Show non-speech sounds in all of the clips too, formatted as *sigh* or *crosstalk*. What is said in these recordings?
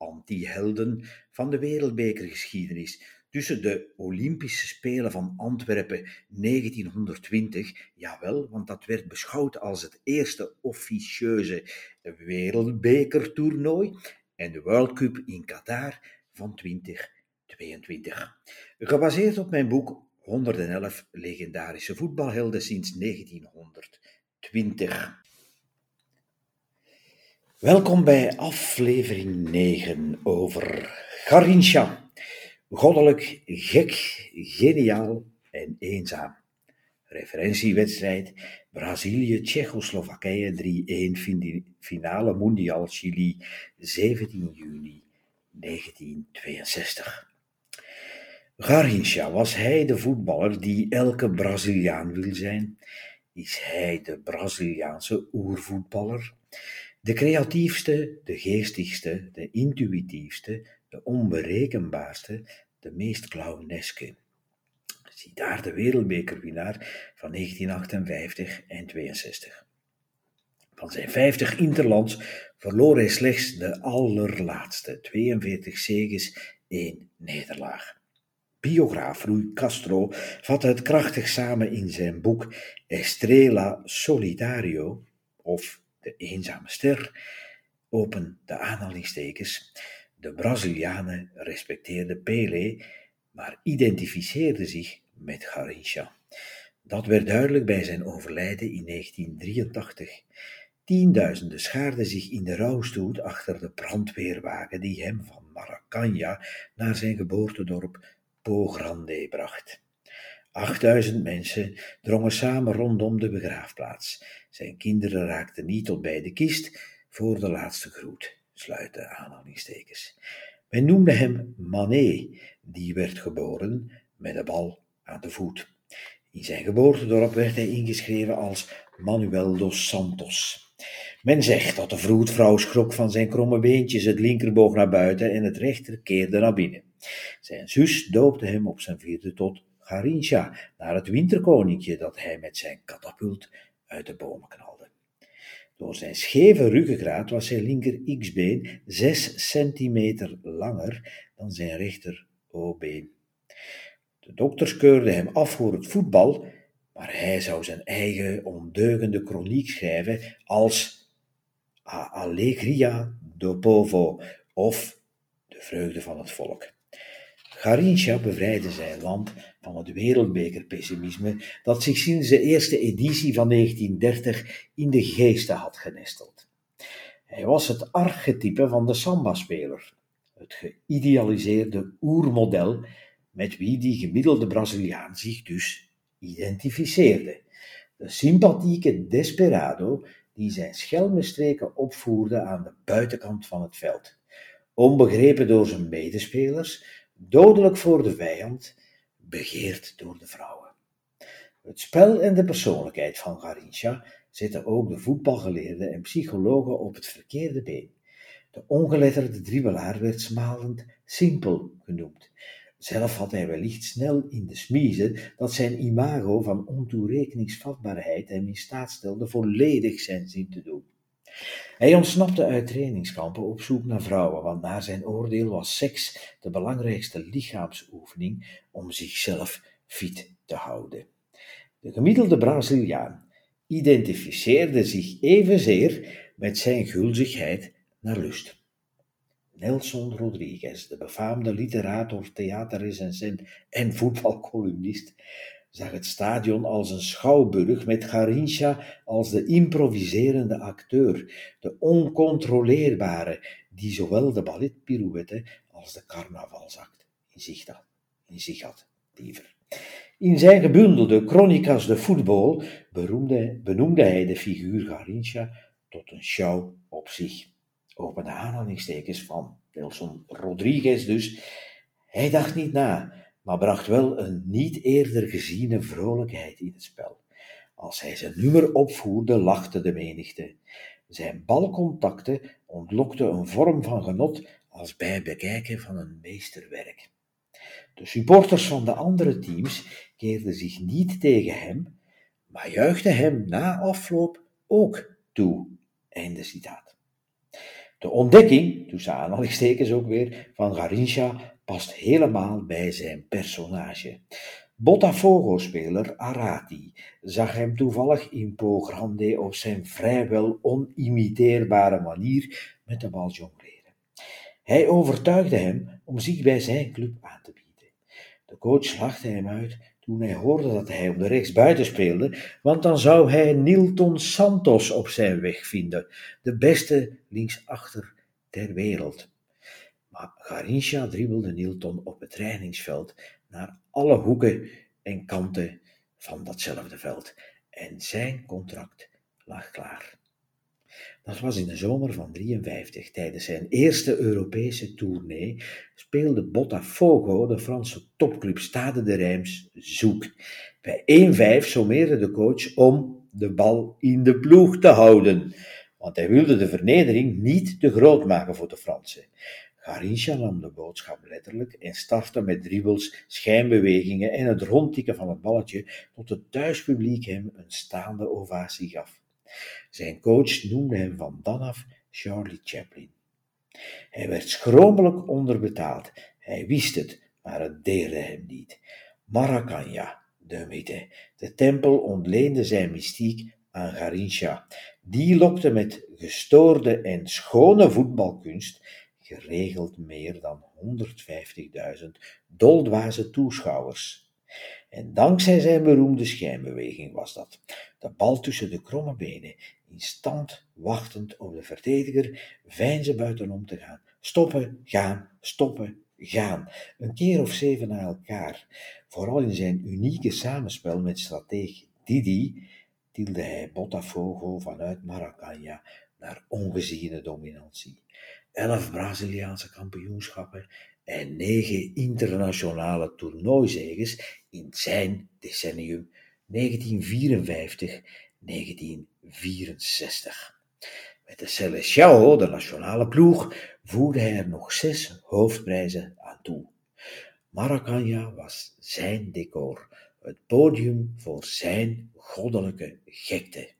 anti-helden van de wereldbekergeschiedenis tussen de Olympische Spelen van Antwerpen 1920, jawel, want dat werd beschouwd als het eerste officieuze wereldbekertoernooi, en de World Cup in Qatar van 2022. Gebaseerd op mijn boek 111 legendarische voetbalhelden sinds 1920. Welkom bij aflevering 9 over Garincha. Goddelijk, gek, geniaal en eenzaam. Referentiewedstrijd Brazilië-Tsjechoslowakije 3-1 finale Mondial Chili 17 juni 1962. Garrincha, was hij de voetballer die elke Braziliaan wil zijn? Is hij de Braziliaanse oervoetballer? De creatiefste, de geestigste, de intuïtiefste, de onberekenbaarste, de meest clowneske. Zie daar de wereldbekerwinnaar van 1958 en 62. Van zijn 50 interlands verloor hij slechts de allerlaatste, 42 zegens, 1 nederlaag. Biograaf Rui Castro vat het krachtig samen in zijn boek Estrela Solitario, of De Eenzame Ster, open de aanhalingstekens, de Brazilianen respecteerden Pelé, maar identificeerden zich met Garrincha. Dat werd duidelijk bij zijn overlijden in 1983. Tienduizenden schaarden zich in de rouwstoet achter de brandweerwagen die hem van Maracanã naar zijn geboortedorp Po Grande bracht. 8000 mensen drongen samen rondom de begraafplaats. Zijn kinderen raakten niet tot bij de kist voor de laatste groet sluiten aanhalingstekens. Men noemde hem Mané, die werd geboren met de bal aan de voet. In zijn geboortedorp werd hij ingeschreven als Manuel dos Santos. Men zegt dat de vroedvrouw schrok van zijn kromme beentjes, het linkerboog naar buiten en het rechter keerde naar binnen. Zijn zus doopte hem op zijn vierde tot Garincha, naar het winterkoninkje dat hij met zijn katapult uit de bomen knalde. Door zijn scheve ruggengraat was zijn linker x-been zes centimeter langer dan zijn rechter o-been. De dokters keurden hem af voor het voetbal, maar hij zou zijn eigen ondeugende kroniek schrijven als A Allegria do Povo of De vreugde van het volk. Garincha bevrijdde zijn land van het wereldbekerpessimisme dat zich sinds de eerste editie van 1930 in de geesten had genesteld. Hij was het archetype van de samba-speler, het geïdealiseerde oermodel met wie die gemiddelde Braziliaan zich dus identificeerde. De sympathieke desperado die zijn schelmenstreken opvoerde aan de buitenkant van het veld. Onbegrepen door zijn medespelers, dodelijk voor de vijand, begeerd door de vrouwen. Het spel en de persoonlijkheid van Garincha zetten ook de voetbalgeleerden en psychologen op het verkeerde been. De ongeletterde dribbelaar werd smalend simpel genoemd. Zelf had hij wellicht snel in de smiezen dat zijn imago van ontoerekeningsvatbaarheid hem in staat stelde volledig zijn zin te doen. Hij ontsnapte uit trainingskampen op zoek naar vrouwen, want naar zijn oordeel was seks de belangrijkste lichaamsoefening om zichzelf fit te houden. De gemiddelde Braziliaan identificeerde zich evenzeer met zijn gulzigheid naar lust. Nelson Rodriguez, de befaamde literator, theaterrecensent en voetbalcolumnist, zag het stadion als een schouwburg met Garincha als de improviserende acteur, de oncontroleerbare, die zowel de balletpirouette als de carnavalsakt in zich had. In zich had liever. In zijn gebundelde Chronicas de Voetbal benoemde hij de figuur Garincha tot een show op zich. Open aanhalingstekens van Nelson Rodriguez dus. Hij dacht niet na, maar bracht wel een niet eerder geziene vrolijkheid in het spel. Als hij zijn nummer opvoerde, lachte de menigte. Zijn balcontacten ontlokten een vorm van genot als bij het bekijken van een meesterwerk. De supporters van de andere teams keerden zich niet tegen hem, maar juichten hem na afloop ook toe. Einde citaat. De ontdekking, tussen aanhalingstekens ook weer, van Garincha past helemaal bij zijn personage. Botafogo-speler Arati zag hem toevallig in Po Grande op zijn vrijwel onimiteerbare manier met de bal jongleren. Hij overtuigde hem om zich bij zijn club aan te bieden. De coach lachte hem uit toen hij hoorde dat hij op de rechtsbuiten speelde, want dan zou hij Nilton Santos op zijn weg vinden, de beste linksachter ter wereld. Maar Garincha dribbelde Nilton op het trainingsveld naar alle hoeken en kanten van datzelfde veld en zijn contract lag klaar. Dat was in de zomer van 53. Tijdens zijn eerste Europese tournee speelde Botafogo, de Franse topclub Stade de Reims, zoek. Bij 1-5 sommeerde de coach om de bal in de ploeg te houden, want hij wilde de vernedering niet te groot maken voor de Fransen. Garincha nam de boodschap letterlijk en startte met dribbles, schijnbewegingen en het rondtikken van het balletje tot het thuispubliek hem een staande ovatie gaf. Zijn coach noemde hem van dan af Charlie Chaplin. Hij werd schromelijk onderbetaald. Hij wist het, maar het deerde hem niet. Maracanja, de mythe. De tempel ontleende zijn mystiek aan Garincha. Die lokte met gestoorde en schone voetbalkunst geregeld meer dan 150.000 doldwaze toeschouwers. En dankzij zijn beroemde schijnbeweging was dat. De bal tussen de kromme benen, in stand wachtend op de verdediger, veinzen buitenom te gaan. Stoppen, gaan, stoppen, gaan. Een keer of zeven na elkaar. Vooral in zijn unieke samenspel met strateeg Didi tilde hij Botafogo vanuit Maracana naar ongeziene dominantie. Elf Braziliaanse kampioenschappen en negen internationale toernooizeges in zijn decennium 1954-1964. Met de Seleção, de nationale ploeg, voerde hij er nog zes hoofdprijzen aan toe. Maracana was zijn decor, het podium voor zijn goddelijke gekte.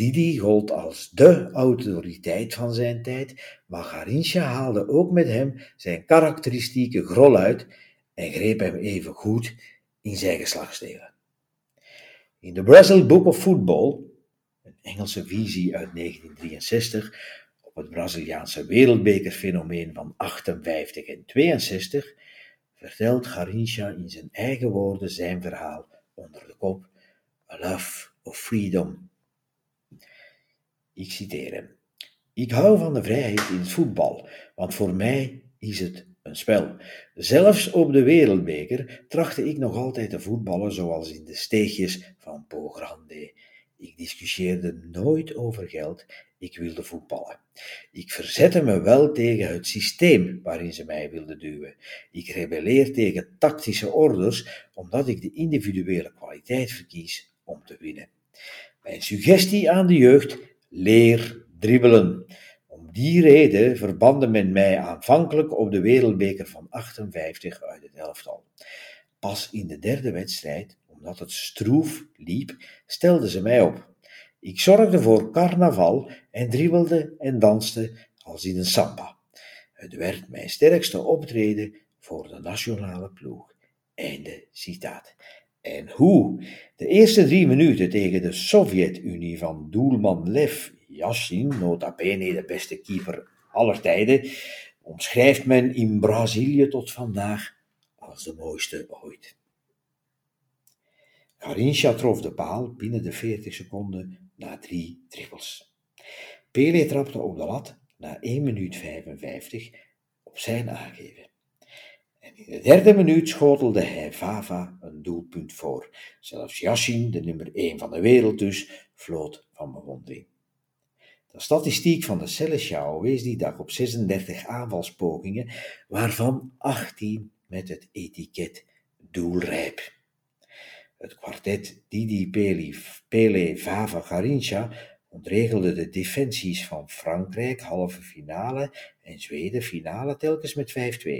Didi gold als de autoriteit van zijn tijd, maar Garincha haalde ook met hem zijn karakteristieke grol uit en greep hem even goed in zijn geslachtsdelen. In The Brazil Book of Football, een Engelse visie uit 1963 op het Braziliaanse wereldbekerfenomeen van 58 en 62, vertelt Garincha in zijn eigen woorden zijn verhaal onder de kop A Love of Freedom ik citeer hem. Ik hou van de vrijheid in het voetbal, want voor mij is het een spel. Zelfs op de wereldbeker trachtte ik nog altijd te voetballen zoals in de steegjes van Po Grande. Ik discussieerde nooit over geld, ik wilde voetballen. Ik verzette me wel tegen het systeem waarin ze mij wilden duwen. Ik rebelleer tegen tactische orders, omdat ik de individuele kwaliteit verkies om te winnen. Mijn suggestie aan de jeugd leer dribbelen. Om die reden verbande men mij aanvankelijk op de wereldbeker van 58 uit het elftal. Pas in de derde wedstrijd, omdat het stroef liep, stelden ze mij op. Ik zorgde voor carnaval en dribbelde en danste als in een samba. Het werd mijn sterkste optreden voor de nationale ploeg. Einde citaat. En hoe? De eerste drie minuten tegen de Sovjet-Unie van doelman Lev Yashin, nota bene de beste keeper aller tijden, omschrijft men in Brazilië tot vandaag als de mooiste ooit. Garincha trof de paal binnen de 40 seconden na drie trippels. Pele trapte op de lat na 1 minuut 55 op zijn aangeven. En in de derde minuut schotelde hij Vava een doelpunt voor. Zelfs Yashin, de nummer 1 van de wereld dus, floot van bewondering. De statistiek van de Seleção wees die dag op 36 aanvalspogingen, waarvan 18 met het etiket doelrijp. Het kwartet Didi Pele, Pele Vava Garincha ontregelde de defensies van Frankrijk, halve finale, en Zweden, finale, telkens met 5-2.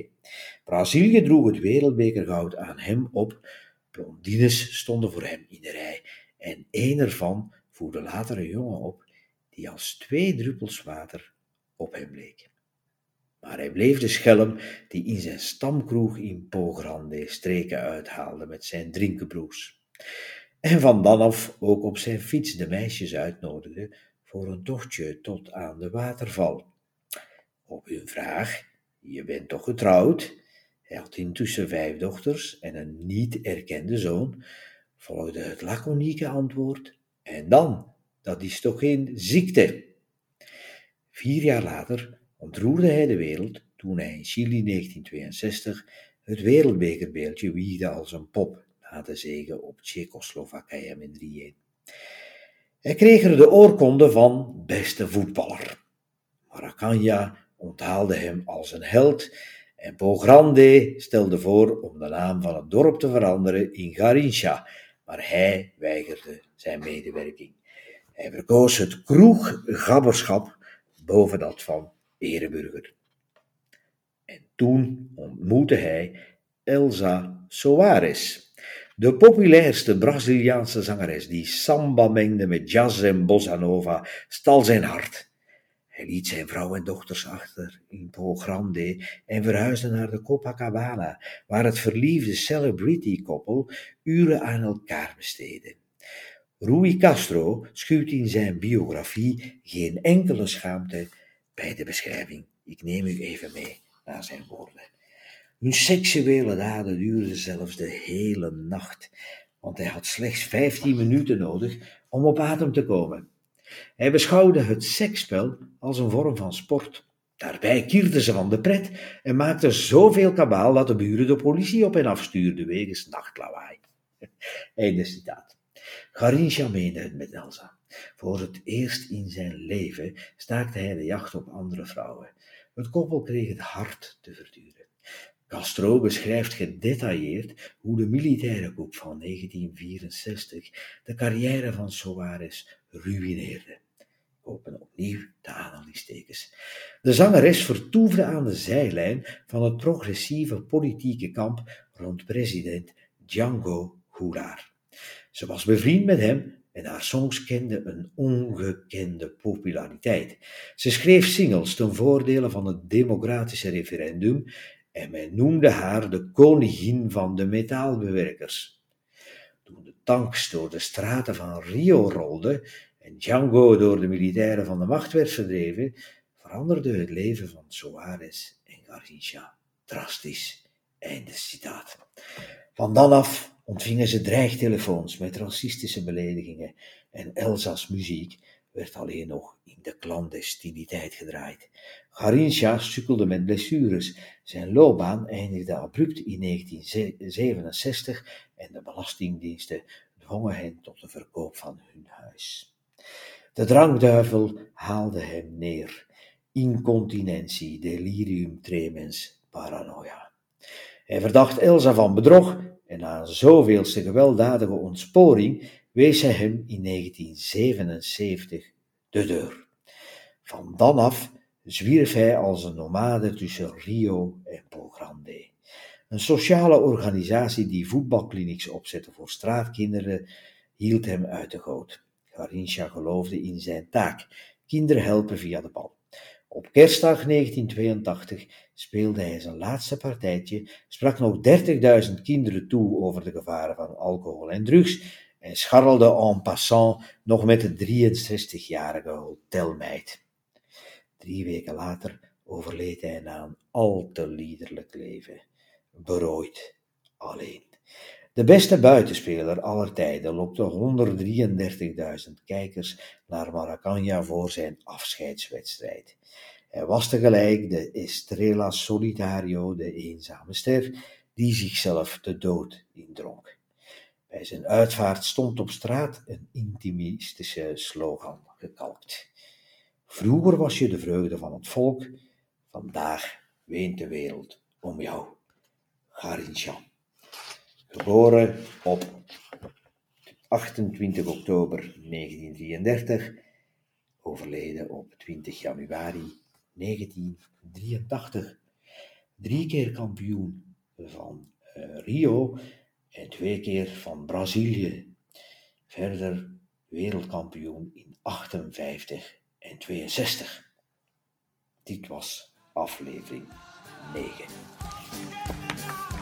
Brazilië droeg het wereldbekergoud aan hem op. Blondines stonden voor hem in de rij. En één ervan voerde later een jongen op, die als twee druppels water op hem leek. Maar hij bleef de schelm die in zijn stamkroeg in Pogrande streken uithaalde met zijn drinkenbroes. En van dan af ook op zijn fiets de meisjes uitnodigde voor een tochtje tot aan de waterval. Op hun vraag, je bent toch getrouwd? Hij had intussen vijf dochters en een niet erkende zoon, volgde het laconieke antwoord, en dan, dat is toch geen ziekte? Vier jaar later ontroerde hij de wereld toen hij in Chili 1962 het wereldbekerbeeldje wiegde als een pop na de zege op Tsjechoslowakije met 3-1. Hij kreeg er de oorkonde van beste voetballer. Maracanja onthaalde hem als een held en Pogrande stelde voor om de naam van het dorp te veranderen in Garincha, maar hij weigerde zijn medewerking. Hij verkoos het kroeggabberschap boven dat van ereburger. En toen ontmoette hij Elsa Soares, de populairste Braziliaanse zangeres die samba mengde met jazz en bossa nova, stal zijn hart. Hij liet zijn vrouw en dochters achter in Po Grande en verhuisde naar de Copacabana, waar het verliefde celebrity-koppel uren aan elkaar besteedde. Rui Castro schuwt in zijn biografie geen enkele schaamte bij de beschrijving. Ik neem u even mee naar zijn woorden. Hun seksuele daden duurden zelfs de hele nacht, want hij had slechts 15 minuten nodig om op adem te komen. Hij beschouwde het seksspel als een vorm van sport. Daarbij kierden ze van de pret en maakten zoveel kabaal dat de buren de politie op hen afstuurden wegens nachtlawaai. *laughs* Einde citaat. Garincha meende het met Elsa. Voor het eerst in zijn leven staakte hij de jacht op andere vrouwen. Het koppel kreeg het hard te verduren. Castro beschrijft gedetailleerd hoe de militaire coup van 1964 de carrière van Soares ruïneerde. Open opnieuw de aanhalingstekens. De zangeres vertoefde aan de zijlijn van het progressieve politieke kamp rond president Django Goulart. Ze was bevriend met hem en haar songs kenden een ongekende populariteit. Ze schreef singles ten voordele van het democratische referendum en men noemde haar de koningin van de metaalbewerkers. Toen de tanks door de straten van Rio rolden en Django door de militairen van de macht werd verdreven, veranderde het leven van Soares en Garcia drastisch. Einde citaat. Van dan af ontvingen ze dreigtelefoons met racistische beledigingen en Elsa's muziek werd alleen nog in de clandestiniteit gedraaid. Garincha sukkelde met blessures. Zijn loopbaan eindigde abrupt in 1967 en de belastingdiensten dwongen hen tot de verkoop van hun huis. De drankduivel haalde hem neer. Incontinentie, delirium tremens, paranoia. Hij verdacht Elsa van bedrog en na zoveelste gewelddadige ontsporing wees hij hem in 1977 de deur. Van dan af zwierf hij als een nomade tussen Rio en Grande. Een sociale organisatie die voetbalklinieks opzette voor straatkinderen hield hem uit de goot. Garincha geloofde in zijn taak, kinderen helpen via de bal. Op kerstdag 1982 speelde hij zijn laatste partijtje, sprak nog 30.000 kinderen toe over de gevaren van alcohol en drugs en scharrelde en passant nog met de 63-jarige hotelmeid. Drie weken later overleed hij na een al te liederlijk leven, berooid, alleen. De beste buitenspeler aller tijden lokte 133.000 kijkers naar Maracana voor zijn afscheidswedstrijd. Hij was tegelijk de Estrella Solitario, de eenzame ster, die zichzelf de dood indronk. Bij zijn uitvaart stond op straat een intimistische slogan gekalkt. Vroeger was je de vreugde van het volk, vandaag weent de wereld om jou. Garincha. Geboren op 28 oktober 1933, overleden op 20 januari 1983. Drie keer kampioen van uh, Rio twee keer van Brazilië. Verder wereldkampioen in 58 en 62. Dit was aflevering 9.